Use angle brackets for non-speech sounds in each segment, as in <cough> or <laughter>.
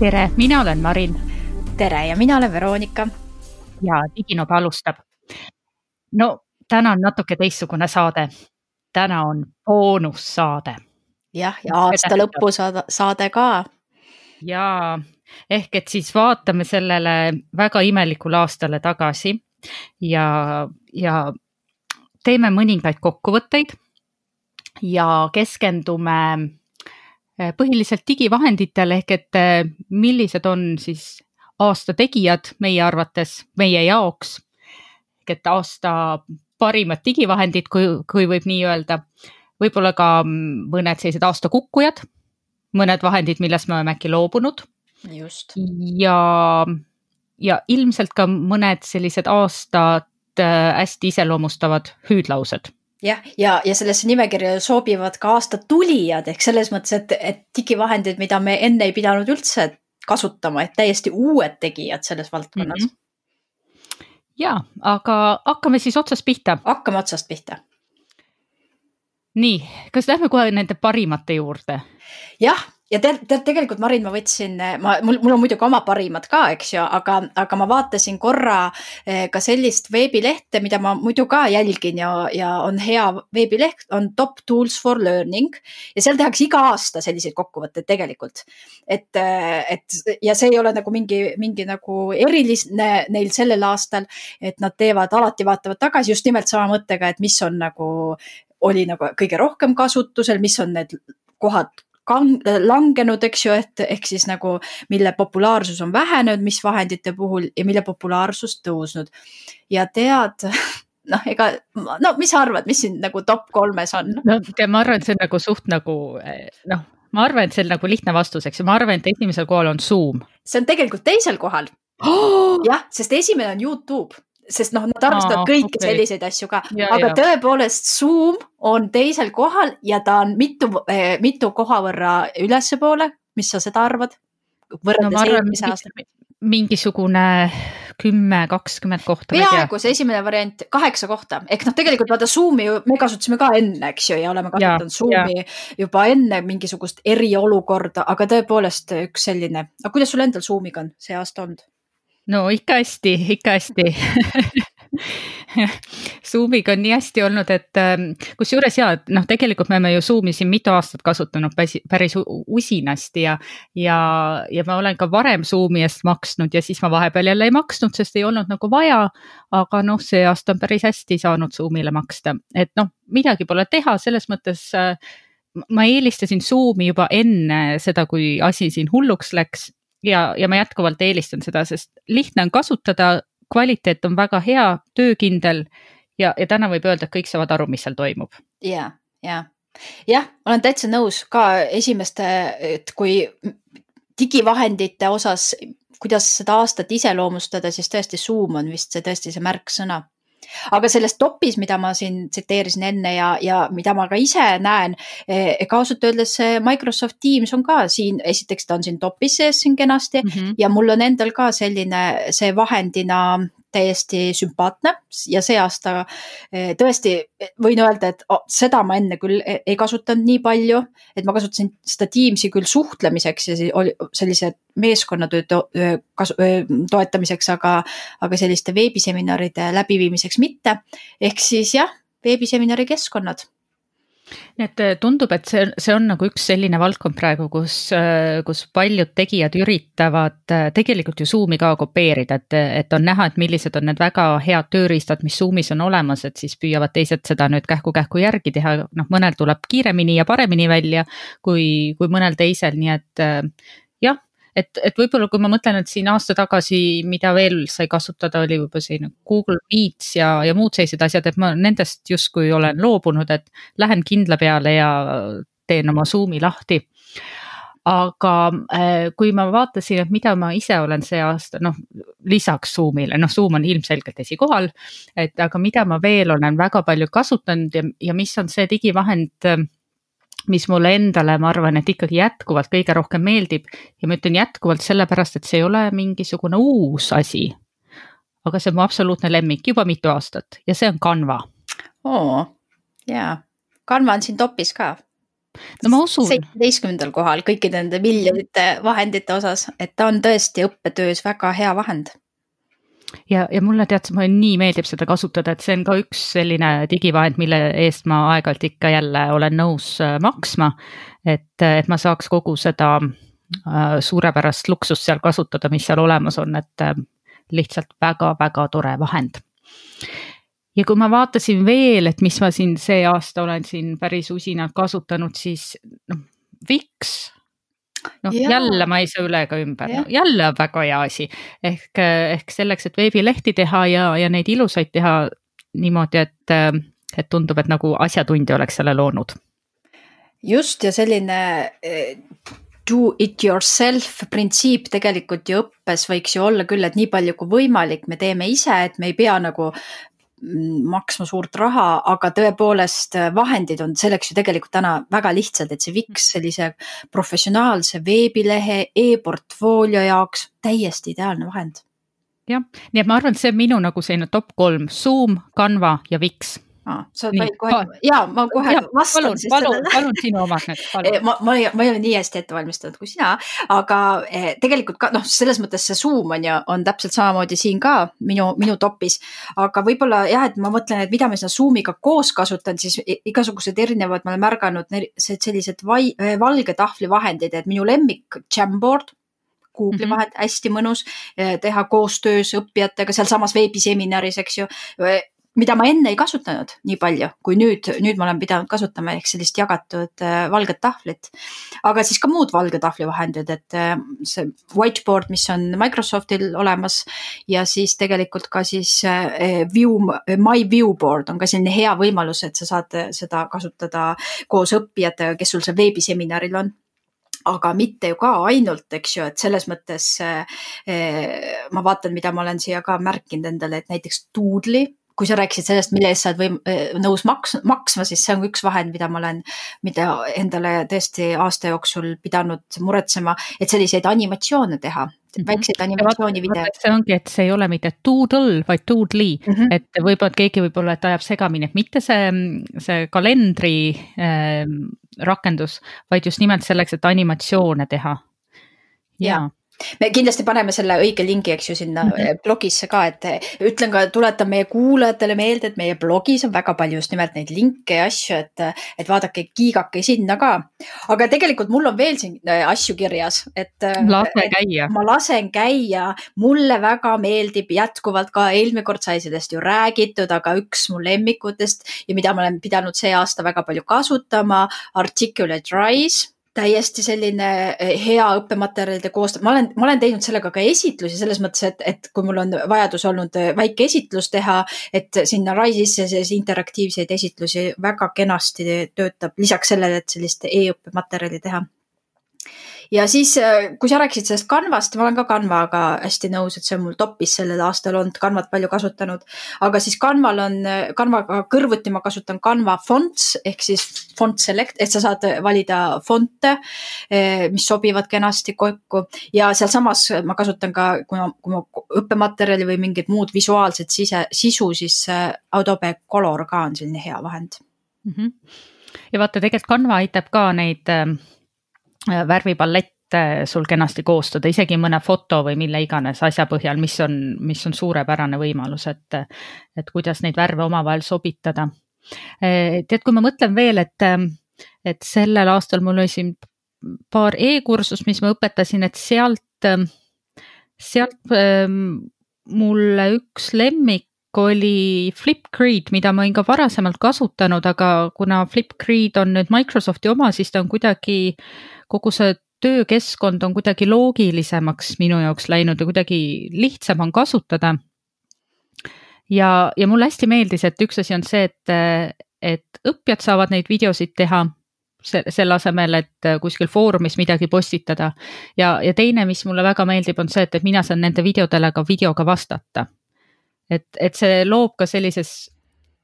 tere, mina olen Marin. tere ja mina olen Veronika. ja Diginob alustab. no täna on natuke teistsugune saade. täna on boonussaade. jah, ja aasta lõpu saade, saade ka. ja ehk et siis vaatame sellele väga imelikule aastale tagasi ja, ja teeme mõningaid kokkuvõtteid ja keskendume eh, põhiliselt digivahenditele ehk et eh, millised on siis aasta tegijad meie arvates, meie jaoks. et aasta parimad digivahendid, kui, kui võib nii öelda. võib-olla ka mõned sellised aasta kukkujad, mõned vahendid, millest me oleme äkki loobunud. just. ja, ja ilmselt ka mõned sellised aastat äh, hästi iseloomustavad hüüdlaused jah, ja, ja sellesse nimekirja sobivad ka aasta tulijad ehk selles mõttes, et, et digivahendid, mida me enne ei pidanud üldse kasutama, et täiesti uued tegijad selles valdkonnas mm. -hmm ja, aga hakkame siis otsast pihta. hakkame otsast pihta. nii, kas lähme kohe nende parimate juurde? jah ja tead, tead tegelikult Marin, ma võtsin, ma, mul, mul on muidugi oma parimad ka, eks ju, aga, aga ma vaatasin korra eh, ka sellist veebilehte, mida ma muidu ka jälgin ja, ja on hea veebileht, on Top Tools for Learning. ja seal tehakse iga aasta selliseid kokkuvõtteid tegelikult. et, eh, et ja see ei ole nagu mingi, mingi nagu eriline neil sellel aastal, et nad teevad, alati vaatavad tagasi just nimelt sama mõttega, et mis on nagu oli nagu kõige rohkem kasutusel, mis on need kohad, langenud, eks ju, et ehk siis nagu mille populaarsus on vähenenud, mis vahendite puhul ja mille populaarsus tõusnud. ja tead <laughs> noh, ega no mis sa arvad, mis siin nagu top kolmes on? no ma arvan, et see on nagu suht nagu noh, ma arvan, et see on nagu lihtne vastus, eks ju, ma arvan, et esimesel kohal on Zoom. see on tegelikult teisel kohal oh!. <gasps> jah, sest esimene on Youtube sest noh, nad arvestavad Aa, kõiki okay. selliseid asju ka, aga ja. tõepoolest Zoom on teisel kohal ja ta on mitu eh,, mitu koha võrra ülespoole, mis sa seda arvad? võrreldes no, eelmise aastaga mingisugune kümme, kakskümmend kohta. peaaegu see esimene variant, kaheksa kohta, ehk noh, tegelikult vaata Zoom'i ju me kasutasime ka enne, eks ju, ja oleme kasutanud Zoom'i juba enne mingisugust eriolukorda, aga tõepoolest üks selline, aga kuidas sul endal Zoom'iga on see aasta olnud? No ikka hästi, ikka hästi. Zoomiga on nii hästi olnud, et ähm, kusjuures ja noh, tegelikult me oleme ju Zoomi siin mitu aastat kasutanud päris, päris usinasti ja, ja, ja ma olen ka varem Zoomi eest maksnud ja siis ma vahepeal jälle ei maksnud, sest ei olnud nagu vaja. aga noh, see aasta on päris hästi saanud Zoomile maksta, et noh, midagi pole teha, selles mõttes äh, ma eelistasin Zoomi juba enne seda, kui asi siin hulluks läks ja, ja ma jätkuvalt eelistan seda, sest lihtne on kasutada, kvaliteet on väga hea, töökindel ja, ja täna võib öelda, et kõik saavad aru, mis seal toimub. ja, ja, jah, olen täitsa nõus ka esimeste, et kui digivahendite osas, kuidas seda aastat iseloomustada, siis tõesti Zoom on vist see tõesti see märksõna aga selles topis, mida ma siin tsiteerisin enne ja, ja mida ma ka ise näen, ega ausalt öeldes Microsoft Teams on ka siin, esiteks ta on siin topis sees siin kenasti mm -hmm. ja mul on endal ka selline see vahendina täiesti sümpaatne. Ja see aasta eh, tõesti võin öelda, et seda ma enne küll e-, ei kasutanud nii palju, et ma kasutasin seda Teamsi küll suhtlemiseks ja oli sellise meeskonnatöö toetamiseks, aga, aga selliste veebiseminaride läbiviimiseks mitte. ehk siis jah, veebiseminari keskkonnad nii et äh, tundub, et see, see on nagu üks selline valdkond praegu, kus, äh, kus paljud tegijad üritavad äh, tegelikult ju Zoom'i ka kopeerida, et, et on näha, et millised on need väga head tööriistad, mis Zoom'is on olemas, et siis püüavad teised seda nüüd kähku-kähku järgi teha, noh, mõnel tuleb kiiremini ja paremini välja kui, kui mõnel teisel, nii et et, et võib-olla kui ma mõtlen, et siin aasta tagasi, mida veel sai kasutada, oli võib-olla selline Google Meets ja, ja muud sellised asjad, et ma nendest justkui olen loobunud, et lähen kindla peale ja teen oma Zoom'i lahti aga äh, kui ma vaatasin, et mida ma ise olen see aasta, noh lisaks Zoom'ile, noh Zoom on ilmselgelt esikohal. et aga mida ma veel olen väga palju kasutanud ja, ja mis on see digivahend mis mulle endale, ma arvan, et ikkagi jätkuvalt kõige rohkem meeldib ja ma ütlen jätkuvalt sellepärast, et see ei ole mingisugune uus asi. aga see on mu absoluutne lemmik juba mitu aastat ja see on Canva. oo, jaa, Canva on siin topis ka no ma usun. seitsmeteistkümnendal kohal kõikide nende miljonite vahendite osas, et ta on tõesti õppetöös väga hea vahend ja, ja mulle tead mulle nii meeldib seda kasutada, et see on ka üks selline digivahend, mille eest ma aeg-ajalt ikka jälle olen nõus äh, maksma. et, et ma saaks kogu seda äh, suurepärast luksust seal kasutada, mis seal olemas on, et äh, lihtsalt väga-väga tore vahend. ja kui ma vaatasin veel, et mis ma siin see aasta olen siin päris usinalt kasutanud, siis noh, Wix noh, jälle ma ei saa üle ega ümber, no jälle on väga hea asi. ehk, ehk selleks, et veebilehti teha ja, ja neid ilusaid teha niimoodi, et, et tundub, et nagu asjatundja oleks selle loonud. just ja selline eh, do it yourself printsiip tegelikult ju õppes võiks ju olla küll, et nii palju kui võimalik, me teeme ise, et me ei pea nagu maksma suurt raha, aga tõepoolest äh, vahendid on selleks ju tegelikult täna väga lihtsad, et see Wix mm. sellise professionaalse veebilehe e, e-portfoolio jaoks täiesti ideaalne vahend. jah, nii et ma arvan, et see on minu nagu selline top kolm, Zoom, Canva ja Wix ah,. sa võid kohe, ja ma kohe ja, vastan palun, siis palun, sellele. palun sinu omad nüüd, <laughs> palun. ma, ma ei, ma ei ole nii hästi ette valmistatud kui sina, aga eh, tegelikult ka noh, selles mõttes see Zoom on ju, on täpselt samamoodi siin ka minu, minu topis. aga võib-olla jah, et ma mõtlen, et mida ma seda Zoomiga koos kasutan, siis igasugused erinevad, ma olen märganud sellised vai, eh, valge tahvli vahendid, et minu lemmik Jamboard Google'i mm -hmm. vahel hästi mõnus eh, teha koostöös õppijatega sealsamas veebiseminaris, eks ju mida ma enne ei kasutanud nii palju, kui nüüd, nüüd ma olen pidanud kasutama ehk sellist jagatud äh, valget tahvlit. aga siis ka muud valge tahvli vahendid, et äh, see whiteboard, mis on Microsoftil olemas ja siis tegelikult ka siis äh, view, my viewboard on ka selline hea võimalus, et sa saad seda kasutada koos õppijatega, kes sul seal veebiseminaril on aga mitte ju ka ainult, eks ju, et selles mõttes eh, ma vaatan, mida ma olen siia ka märkinud endale, et näiteks Doodle'i kui sa rääkisid sellest, mille eest sa oled võim-, äh, nõus maks-, maksma, siis see on üks vahend, mida ma olen, mida endale tõesti aasta jooksul pidanud muretsema, et selliseid animatsioone teha mhm. väikseid animatsioonivideod. see ongi, et see ei ole mitte doodle, vaid doodly mm, -hmm. et võib-olla keegi võib-olla, et ajab segamini, et mitte see, see kalendri äh, rakendus, vaid just nimelt selleks, et animatsioone teha. ja, ja me kindlasti paneme selle õige lingi, eks ju, sinna mm -hmm. blogisse ka, et ütlen ka, tuletan meie kuulajatele meelde, et meie blogis on väga palju just nimelt neid linke ja asju, et, et vaadake, kiigake sinna ka. aga tegelikult mul on veel siin äh, asju kirjas, et. Lase käia. ma lasen käia, mulle väga meeldib jätkuvalt ka, eelmine kord sai sellest ju räägitud, aga üks mu lemmikutest ja mida ma olen pidanud see aasta väga palju kasutama, Articulate Rise täiesti selline eh, hea õppematerjalide koostamine, ma olen, ma olen teinud sellega ka esitlusi selles mõttes, et, et kui mul on vajadus olnud eh, väike esitlus teha, et sinna Rise'isse siis interaktiivseid esitlusi väga kenasti töötab, lisaks sellele, et sellist e-õppematerjali teha ja siis, äh, kui sa rääkisid sellest Canvast, ma olen ka Canvaga hästi nõus, et see on mul topis sellel aastal olnud, Canvat palju kasutanud. aga siis Canval on, äh, Canvaga kõrvuti ma kasutan Canva fonts ehk siis font select, et sa saad valida fonte, äh, mis sobivad kenasti kokku ja sealsamas ma kasutan ka, kuna, kui ma õppematerjali või mingit muud visuaalset sise, sisu, siis Adobe Color ka on selline hea vahend mm. -hmm. ja vaata, tegelikult Canva aitab ka neid äh Äh, värvipalette sul kenasti koostada, isegi mõne foto või mille iganes asja põhjal, mis on, mis on suurepärane võimalus, et, et kuidas neid värve omavahel sobitada. Äh, tead, kui ma mõtlen veel, et, et sellel aastal mul oli siin paar e-kursust, mis ma õpetasin, et sealt, sealt ähm, mulle üks lemmik oli Flipgrid, mida ma olin ka varasemalt kasutanud, aga kuna Flipgrid on nüüd Microsofti oma, siis ta on kuidagi kogu see töökeskkond on kuidagi loogilisemaks minu jaoks läinud ja kuidagi lihtsam on kasutada. ja, ja mulle hästi meeldis, et üks asi on see, et, et õppijad saavad neid videosid teha selle asemel, et kuskil foorumis midagi postitada. ja, ja teine, mis mulle väga meeldib, on see, et, et mina saan nende videodele ka videoga vastata. Et, et see loob ka sellises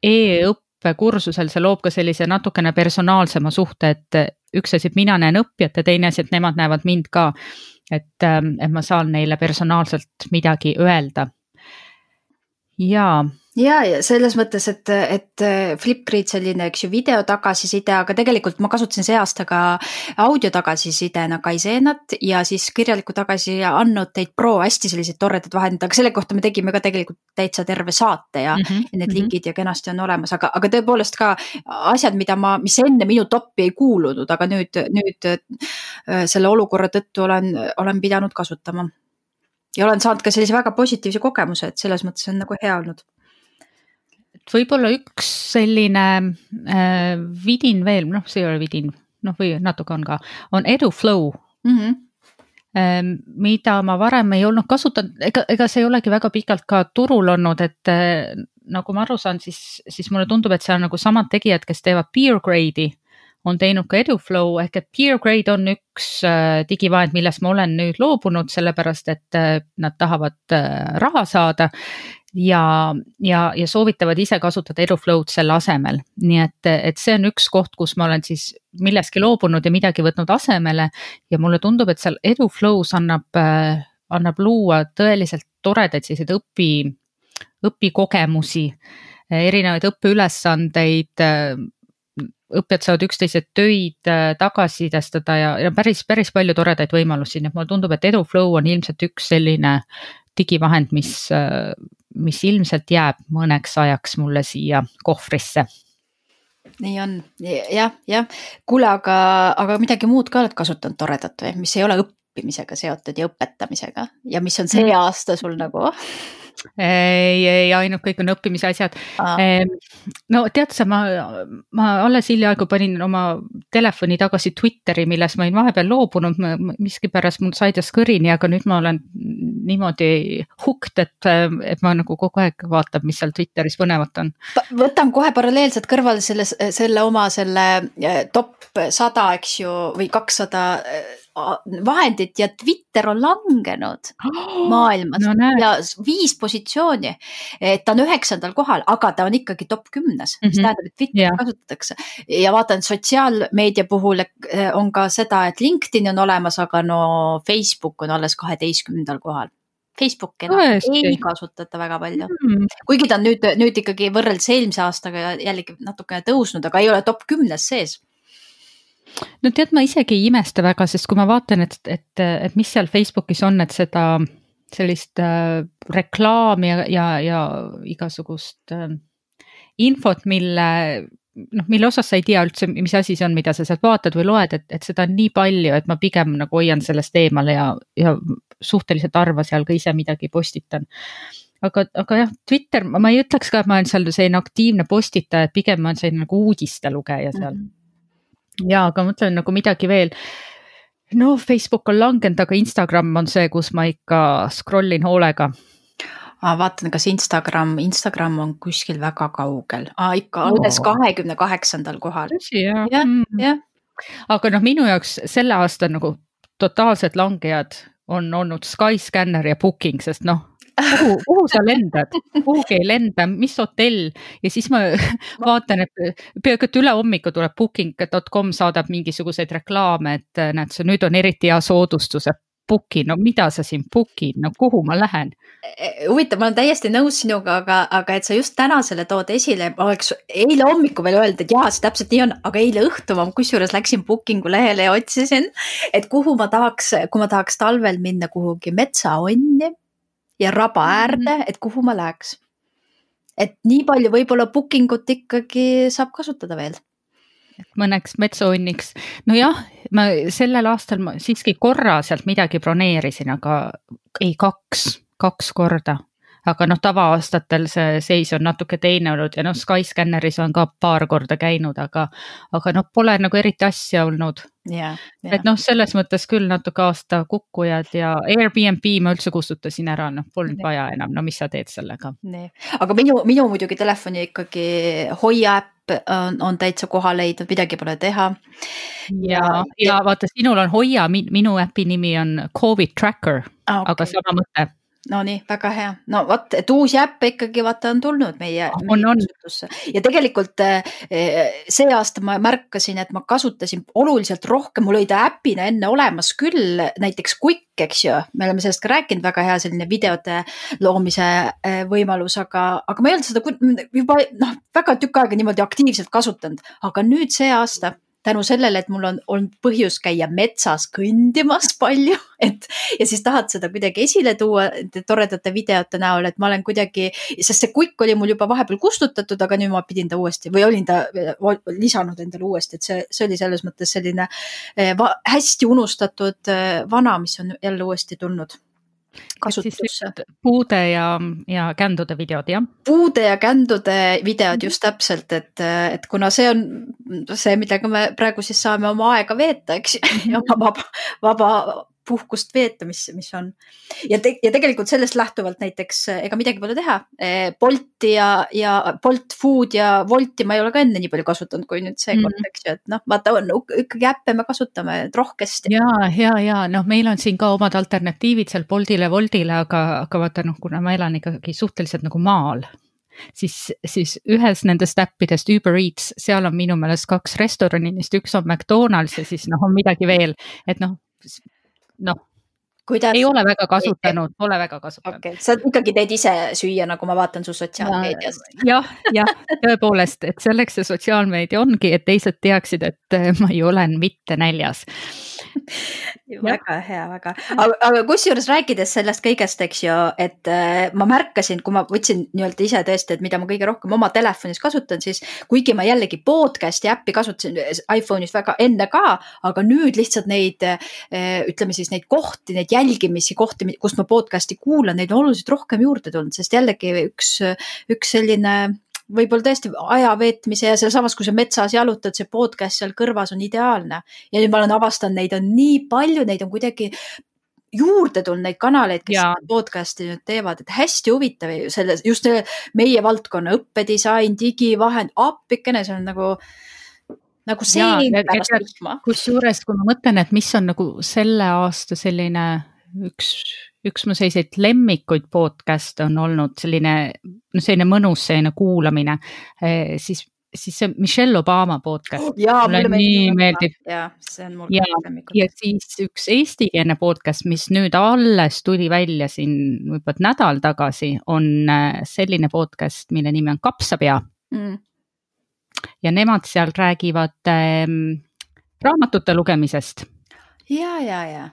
e-õppe õppekursusel see loob ka sellise natukene personaalsema suhte, et üks asi, et mina näen õppijat ja teine asi, et nemad näevad mind ka. et, ähm, et ma saan neile personaalselt midagi öelda. ja, ja, ja selles mõttes, et, et Flipgrid selline, eks ju, video tagasiside, aga tegelikult ma kasutasin see aasta ka audio tagasisidena Kaizenat ja siis kirjalikku tagasiannoteid Pro, hästi sellised toredad vahendid, aga selle kohta me tegime ka tegelikult täitsa terve saate ja mm, -hmm. need mhm. linkid ja kenasti on olemas, aga, aga tõepoolest ka asjad, mida ma, mis enne minu topi ei kuulunud, aga nüüd, nüüd äh, selle olukorra tõttu olen, olen pidanud kasutama ja olen saanud ka sellise väga positiivse kogemuse, et selles mõttes on nagu hea olnud võib-olla üks selline äh, vidin veel, noh, see ei ole vidin, noh, või natuke on ka, on EduFlow mm. -hmm mida ma varem ei olnud kasutanud, ega, ega see ei olegi väga pikalt ka turul olnud, et äh, nagu ma aru saan, siis, siis mulle tundub, et seal nagu samad tegijad, kes teevad peer grade'i, on teinud ka EduFlow ehk et peer grade on üks äh, digivahend, millest ma olen nüüd loobunud, sellepärast et äh, nad tahavad raha saada ja, ja, ja soovitavad ise kasutada EduFlow'd selle asemel. nii et, et see on üks koht, kus ma olen siis millestki loobunud ja midagi võtnud asemele ja mulle tundub, et seal EduFlow's annab, annab luua tõeliselt toredaid selliseid õpi, õpikogemusi, erinevaid õppeülesandeid õppijad saavad üksteise töid tagasisidestada ja, ja päris, päris palju toredaid võimalusi, nii et mulle tundub, et EduFlow on ilmselt üks selline digivahend, mis, mis ilmselt jääb mõneks ajaks mulle siia kohvrisse. Nii on. Jah, jah, kuule, aga, aga midagi muud ka oled kasutanud toredat või, mis ei ole õppimisega seotud ja õpetamisega. Ja mis on see aasta sul nagu ei, ei ainult kõik on õppimise asjad. No tead sa, ma, ma alles hiljaaegu panin oma telefoni tagasi Twitteri, millest ma olin vahepeal loobunud, miskipärast mul sai ta kõrini, aga nüüd ma olen niimoodi hooked, et, et ma nagu kogu aeg vaatan, mis seal Twitteris põnevat on. võtan kohe paralleelselt kõrvale selle, selle oma selle eh, top sada, eks ju, või kakssada eh, vahendit ja Twitter on langenud oh, <gasps> maailmas no, ja viis positsiooni. et ta on üheksandal kohal, aga ta on ikkagi top kümnes mm, -hmm. mis mhm. tähendab, et Twitterit yeah. kasutatakse. ja vaatan sotsiaalmeedia puhul eh, on ka seda, et LinkedIn on olemas, aga no Facebook on alles kaheteistkümnendal kohal. Facebooki Tõesti. ei kasutata väga palju mm., kuigi ta on nüüd, nüüd ikkagi võrreldes eelmise aastaga jällegi natukene tõusnud, aga ei ole top kümnes sees no tead, ma isegi ei imesta väga, sest kui ma vaatan, et, et, et mis seal Facebookis on, et seda sellist äh, reklaami ja, ja, ja igasugust äh, infot, mille noh, mille osas sa ei tea üldse, mis asi see on, mida sa sealt vaatad või loed, et, et seda on nii palju, et ma pigem nagu hoian sellest eemale ja, ja suhteliselt harva seal ka ise midagi postitan. aga, aga jah, Twitter, ma ei ütleks ka, et ma olen seal selline aktiivne postitaja, pigem ma olen selline nagu uudiste lugeja seal mm. -hmm ja, aga mõtlen nagu midagi veel. no Facebook on langenud, aga Instagram on see, kus ma ikka scroll in hoolega ah,. vaatan, kas Instagram, Instagram on kuskil väga kaugel ah,, ikka alles kahekümne kaheksandal kohal. tõsi jah? jah, mm. jah. aga noh, minu jaoks selle aasta nagu totaalsed langejad on olnud Skyscanner ja Booking, sest noh kuhu, kuhu sa <laughs> lendad, kuhugi ei lenda, mis hotell ja siis ma <laughs> vaatan, et peaaegu et üle hommiku tuleb booking.com saadab mingisuguseid reklaame, et näed, see nüüd on eriti hea soodustus, et book'i, no mida sa siin book'id, no kuhu ma lähen? huvitav, ma olen täiesti nõus sinuga, aga, aga et sa just täna selle tood esile, ma oleks eile hommikul veel öelnud, et jaa, see täpselt nii on, aga eile õhtul ma kusjuures läksin booking'u lehele ja otsisin, et kuhu ma tahaks, kui ma tahaks talvel minna kuhugi metsaonni ja raba äärde mm, -hmm. et kuhu ma läheks. et nii palju võib-olla booking ut ikkagi saab kasutada veel. mõneks metsaõnniks, nojah, ma sellel aastal ma siiski korra sealt midagi broneerisin, aga ei kaks, kaks korda aga noh, tavaaastatel see seis on natuke teine olnud ja noh, Skyscanneris on ka paar korda käinud, aga, aga noh, pole nagu eriti asja olnud yeah,. Yeah. et noh, selles mõttes küll natuke aasta kukkujad ja Airbnb ma üldse kustutasin ära, noh, polnud yeah. vaja enam, no mis sa teed sellega. aga minu, minu muidugi telefoni ikkagi Hoia äpp on, on täitsa koha leidnud, midagi pole teha. ja, ja, ja vaata, sinul on Hoia, minu äpi nimi on Covid Tracker ah,, okay. aga sama mõte Nonii, väga hea, no vot, et uusi äppe ikkagi vaata on tulnud meie, on, meie on. kasutusse. Ja tegelikult eh, see aasta ma märkasin, et ma kasutasin oluliselt rohkem, mul oli ta äpina enne olemas küll, näiteks Quick, eks ju, me oleme sellest ka rääkinud, väga hea selline videote loomise eh, võimalus, aga, aga ma ei olnud seda juba noh, väga tükk aega niimoodi aktiivselt kasutanud, aga nüüd see aasta tänu sellele, et mul on olnud põhjus käia metsas kõndimas <laughs> palju, et ja siis tahad seda kuidagi esile tuua toredate videote näol, et ma olen kuidagi, sest see kukk oli mul juba vahepeal kustutatud, aga nüüd ma pidin ta uuesti või olin ta lisanud endale uuesti, et see, see oli selles mõttes selline eh, hästi unustatud eh, vana, mis on jälle uuesti tulnud kasutusse. puude ja, ja kändude videod, jah? puude ja kändude videod just täpselt, et, et kuna see on see, millega me praegu siis saame oma aega veeta, eks ju, <laughs> ja oma vaba, vaba puhkust veeta, mis, mis on. ja te, ja tegelikult sellest lähtuvalt näiteks ega midagi pole teha. Eh, Bolti ja, ja Bolt Food ja Wolti ma ei ole ka enne nii palju kasutanud, kui nüüd seekord mm., eks ju, et noh, vaata on ikkagi äppe me kasutame rohkesti. ja, ja, ja noh, meil on siin ka omad alternatiivid seal Boltile, Woltile, aga, aga vaata noh, kuna ma elan ikkagi suhteliselt nagu maal siis, siis ühes nendest äppidest Uber Eats, seal on minu meelest kaks restorani, neist üks on McDonalds ja siis noh, on midagi veel, et noh, noh, ei ole väga kasutanud, pole väga kasutanud. Okay.. sa ikkagi teed ise süüa, nagu ma vaatan su sotsiaalmeediast. jah, jah, tõepoolest, et selleks see sotsiaalmeedia ongi, et teised teaksid, et ma ei ole mitte näljas väga hea, väga, aga, aga kusjuures rääkides sellest kõigest, eks ju, et äh, ma märkasin, kui ma võtsin nii-öelda ise tõesti, et mida ma kõige rohkem oma telefonis kasutan, siis kuigi ma jällegi podcast'i äppi kasutasin iPhone'is väga enne ka, aga nüüd lihtsalt neid äh,, ütleme siis neid kohti, neid jälgimisi kohti, kust ma podcast'i kuulan, neid on oluliselt rohkem juurde tulnud, sest jällegi üks, üks selline võib-olla tõesti aja veetmise ja sealsamas, kui sa metsas jalutad, see podcast seal kõrvas on ideaalne. ja nüüd ma olen avastanud, neid on nii palju, neid on kuidagi juurde tulnud neid kanaleid, kes ja. podcast'i nüüd teevad, et hästi huvitav selles, just meie valdkonna õppedisain, digivahend, appikene, see on nagu nagu sein pärast vihma. kusjuures, kui ma mõtlen, et mis on nagu selle aasta selline üks üks mu selliseid lemmikuid podcast'e on olnud selline, noh, selline mõnus selline kuulamine, eh, siis, siis see Michelle Obama podcast. mulle nii meeldib. ja, see on mul ja, ja siis üks eestikeelne podcast, mis nüüd alles tuli välja siin võib-olla nädal tagasi, on eh, selline podcast, mille nimi on Kapsapea mm.. ja nemad seal räägivad ähm, raamatute lugemisest. ja, ja, ja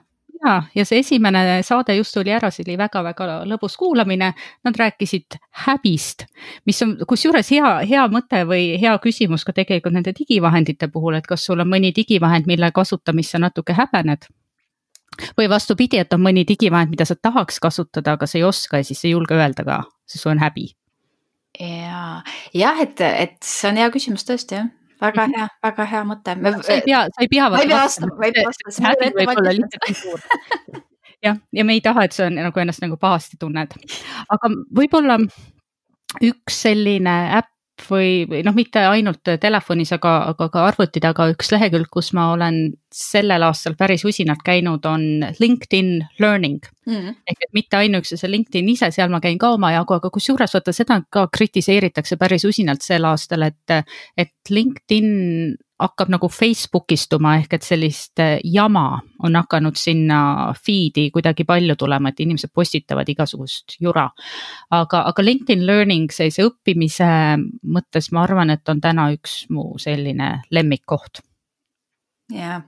ja, ja see esimene saade just tuli ära, see oli väga-väga lõbus kuulamine. Nad rääkisid häbist, mis on kusjuures hea, hea mõte või hea küsimus ka tegelikult nende digivahendite puhul, et kas sul on mõni digivahend, mille kasutamist sa natuke häbened või vastupidi, et on mõni digivahend, mida sa tahaks kasutada, aga sa ei oska ja siis ei julge öelda ka, sest sul on häbi. ja, jah, et, et see on hea küsimus tõesti jah väga hea, väga hea mõte. sa ei pea, sa ei pea. ma ei pea vastama, ma ei pea vastama. <laughs> jah, ja me ei taha, et sa nagu ennast nagu pahasti tunned, aga võib-olla üks selline äpp või, või noh, mitte ainult telefonis, aga, aga ka arvuti taga üks lehekülg, kus ma olen sellel aastal päris usinalt käinud, on LinkedIn Learning. Mm.. ehk et mitte ainuüksi see LinkedIn ise, seal ma käin ka omajagu, aga kusjuures vaata seda ka kritiseeritakse päris usinalt sel aastal, et, et LinkedIn hakkab nagu Facebookistuma ehk et sellist äh, jama on hakanud sinna feed'i kuidagi palju tulema, et inimesed postitavad igasugust jura. aga, aga LinkedIn Learning sellise õppimise mõttes ma arvan, et on täna üks mu selline lemmikkoht. jah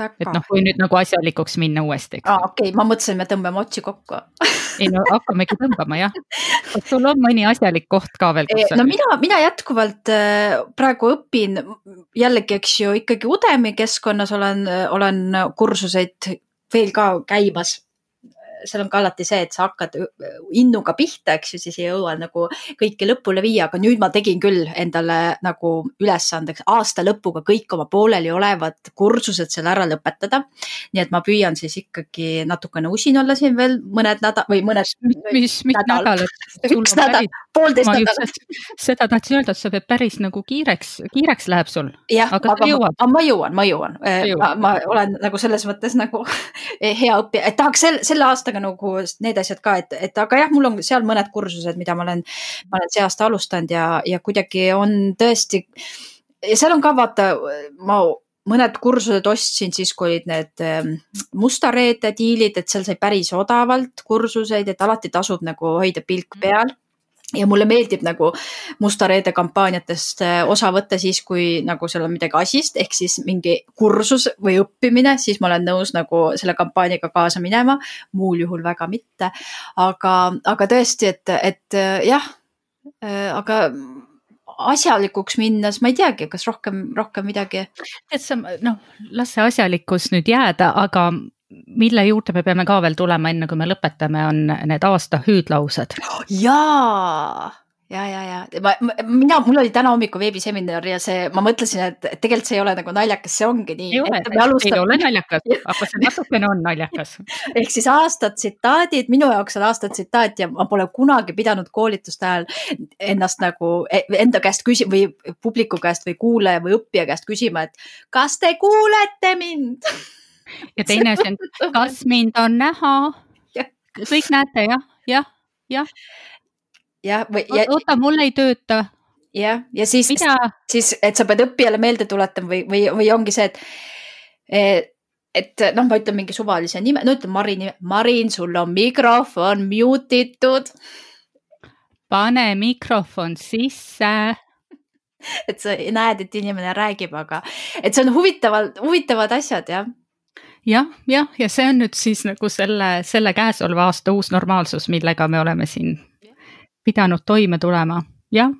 et noh, kui nüüd nagu asjalikuks minna uuesti. aa, okei okay., ma mõtlesin, me tõmbame otsi kokku <laughs> ei no hakkamegi tõmbama jah. kas sul on mõni asjalik koht ka veel? no mina, mina jätkuvalt äh, praegu õpin jällegi, eks ju, ikkagi Udemy keskkonnas olen, olen kursuseid veel ka käimas seal on ka alati see, et sa hakkad innuga pihta, eks ju, siis ei jõua nagu kõike lõpule viia, aga nüüd ma tegin küll endale nagu ülesandeks aasta lõpuga kõik oma pooleliolevad kursused seal ära lõpetada. nii et ma püüan siis ikkagi natukene usin olla siin veel mõned nädal või mõned. mis, mis nädalad? üks nädal, poolteist nädalat. seda tahtsin öelda, et sa pead päris nagu kiireks, kiireks läheb sul. jah, aga, aga ma, ma jõuan, ma jõuan, ma, ma olen nagu selles mõttes nagu <laughs> hea õppija, et tahaks selle, selle aastaga sellega nagu need asjad ka, et, et aga jah, mul on seal mõned kursused, mida ma olen, ma olen see aasta alustanud ja, ja kuidagi on tõesti. ja seal on ka vaata, ma mõned kursused ostsin siis, kui olid need ähm, musta reede diilid, et seal sai päris odavalt kursuseid, et alati tasub nagu hoida pilk mm. Ja mulle meeldib nagu Musta Reede kampaaniatest äh, osa võtta siis, kui nagu seal on midagi asist, ehk siis mingi kursus või õppimine, siis ma olen nõus nagu selle kampaaniaga kaasa minema. muul juhul väga mitte. aga, aga tõesti, et, et äh, jah, äh, aga asjalikuks minnes, ma ei teagi, kas rohkem, rohkem midagi. et sa noh, las see asjalikkus nüüd jääda, aga mille juurde me peame ka veel tulema, enne kui me lõpetame, on need aasta hüüdlaused. jaa, ja, ja, ja ma, mina, mul oli täna hommikul veebiseminar ja see, ma mõtlesin, et tegelikult see ei ole nagu naljakas, see ongi nii. ei ole, alustame... ei ole naljakas, <laughs> aga see natukene on naljakas. <laughs> ehk siis aasta tsitaadid, minu jaoks on aasta tsitaat ja ma pole kunagi pidanud koolituste ajal ennast nagu e, enda käest küsima või publiku käest või kuulaja või õppija käest küsima, et kas te kuulete mind <laughs> ja teine asi on, kas <laughs> mind on näha? kõik näete jah, jah, jah. jah, või ja.... oota, mul ei tööta. jah, ja siis, siis, et sa pead õppijale meelde tuletama või, või, või ongi see, et et noh, ma ütlen mingi suvalise nime, no ütlen Mari nime, Marin, sul on mikrofon mute itud. pane mikrofon sisse <laughs> et sa näed, et inimene räägib, aga et see on huvitavad, huvitavad asjad jah jah, jah, ja see on nüüd siis nagu selle, selle käesoleva aasta uus normaalsus, millega me oleme siin pidanud toime tulema, jah.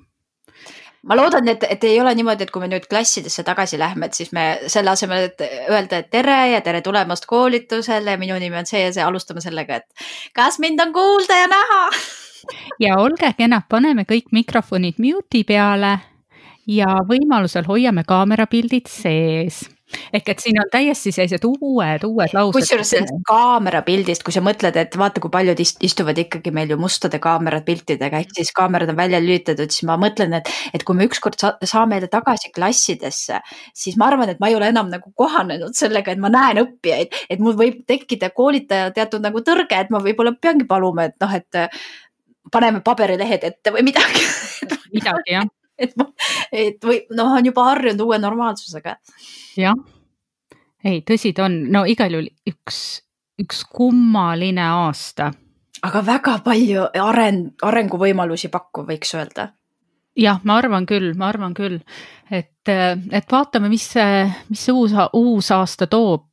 Ma loodan, et, et ei ole niimoodi, et kui me nüüd klassidesse tagasi lähme, et siis me selle asemel, et öelda, et tere ja tere tulemast koolitusele, minu nimi on see ja see, alustame sellega, et kas mind on kuulda ja näha? <laughs> Ja olge kenad, paneme kõik mikrofonid mute'i peale ja võimalusel hoiame kaamerapildid sees ehk et siin on täiesti sellised uued, uued laused. kusjuures sellest kaamerapildist, kui sa mõtled, et vaata, kui paljud istuvad ikkagi meil ju mustade kaamerapiltidega, ehk siis kaamerad on välja lülitatud, siis ma mõtlen, et, et kui me ükskord sa saame tagasi klassidesse, siis ma arvan, et ma ei ole enam nagu kohanenud sellega, et ma näen õppijaid, et mul võib tekkida koolitaja teatud nagu tõrge, et ma võib-olla peangi paluma, et noh, et paneme paberilehed ette või midagi midagi jah et, et või noh, on juba harjunud uue normaalsusega. jah, ei, tõsi ta on, no igal juhul üks, üks kummaline aasta. aga väga palju areng, arenguvõimalusi pakkuv, võiks öelda. jah, ma arvan küll, ma arvan küll, et, et vaatame, mis see, mis see uus, uus aasta toob.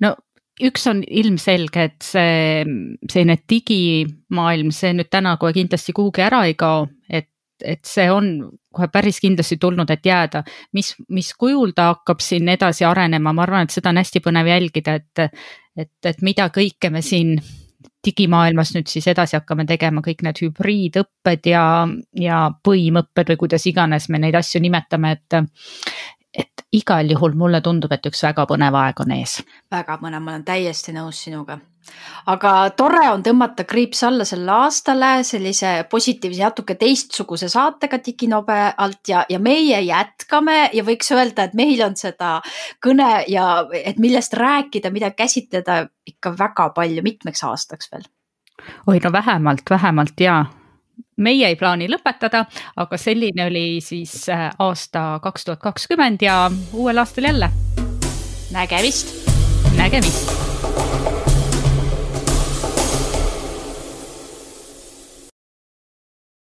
No üks on ilmselge, et see selline digimaailm, see nüüd täna kohe kindlasti kuhugi ära ei kao, et, et see on kohe päris kindlasti tulnud, et jääda. mis, mis kujul ta hakkab siin edasi arenema, ma arvan, et seda on hästi põnev jälgida, et, et, et mida kõike me siin digimaailmas nüüd siis edasi hakkame tegema, kõik need hübriidõpped ja, ja põimõpped või kuidas iganes me neid asju nimetame, et igal juhul mulle tundub, et üks väga põnev aeg on ees. väga põnev, ma olen täiesti nõus sinuga. aga tore on tõmmata kriips alla selle aastale sellise positiivse, natuke teistsuguse saatega Diginobe alt ja, ja meie jätkame ja võiks öelda, et meil on seda kõne ja et millest rääkida, mida käsitleda ikka väga palju, mitmeks aastaks veel oi no vähemalt, vähemalt ja meie ei plaani lõpetada, aga selline oli siis äh, aasta kaks tuhat kakskümmend ja uuel aastal jälle. nägemist. nägemist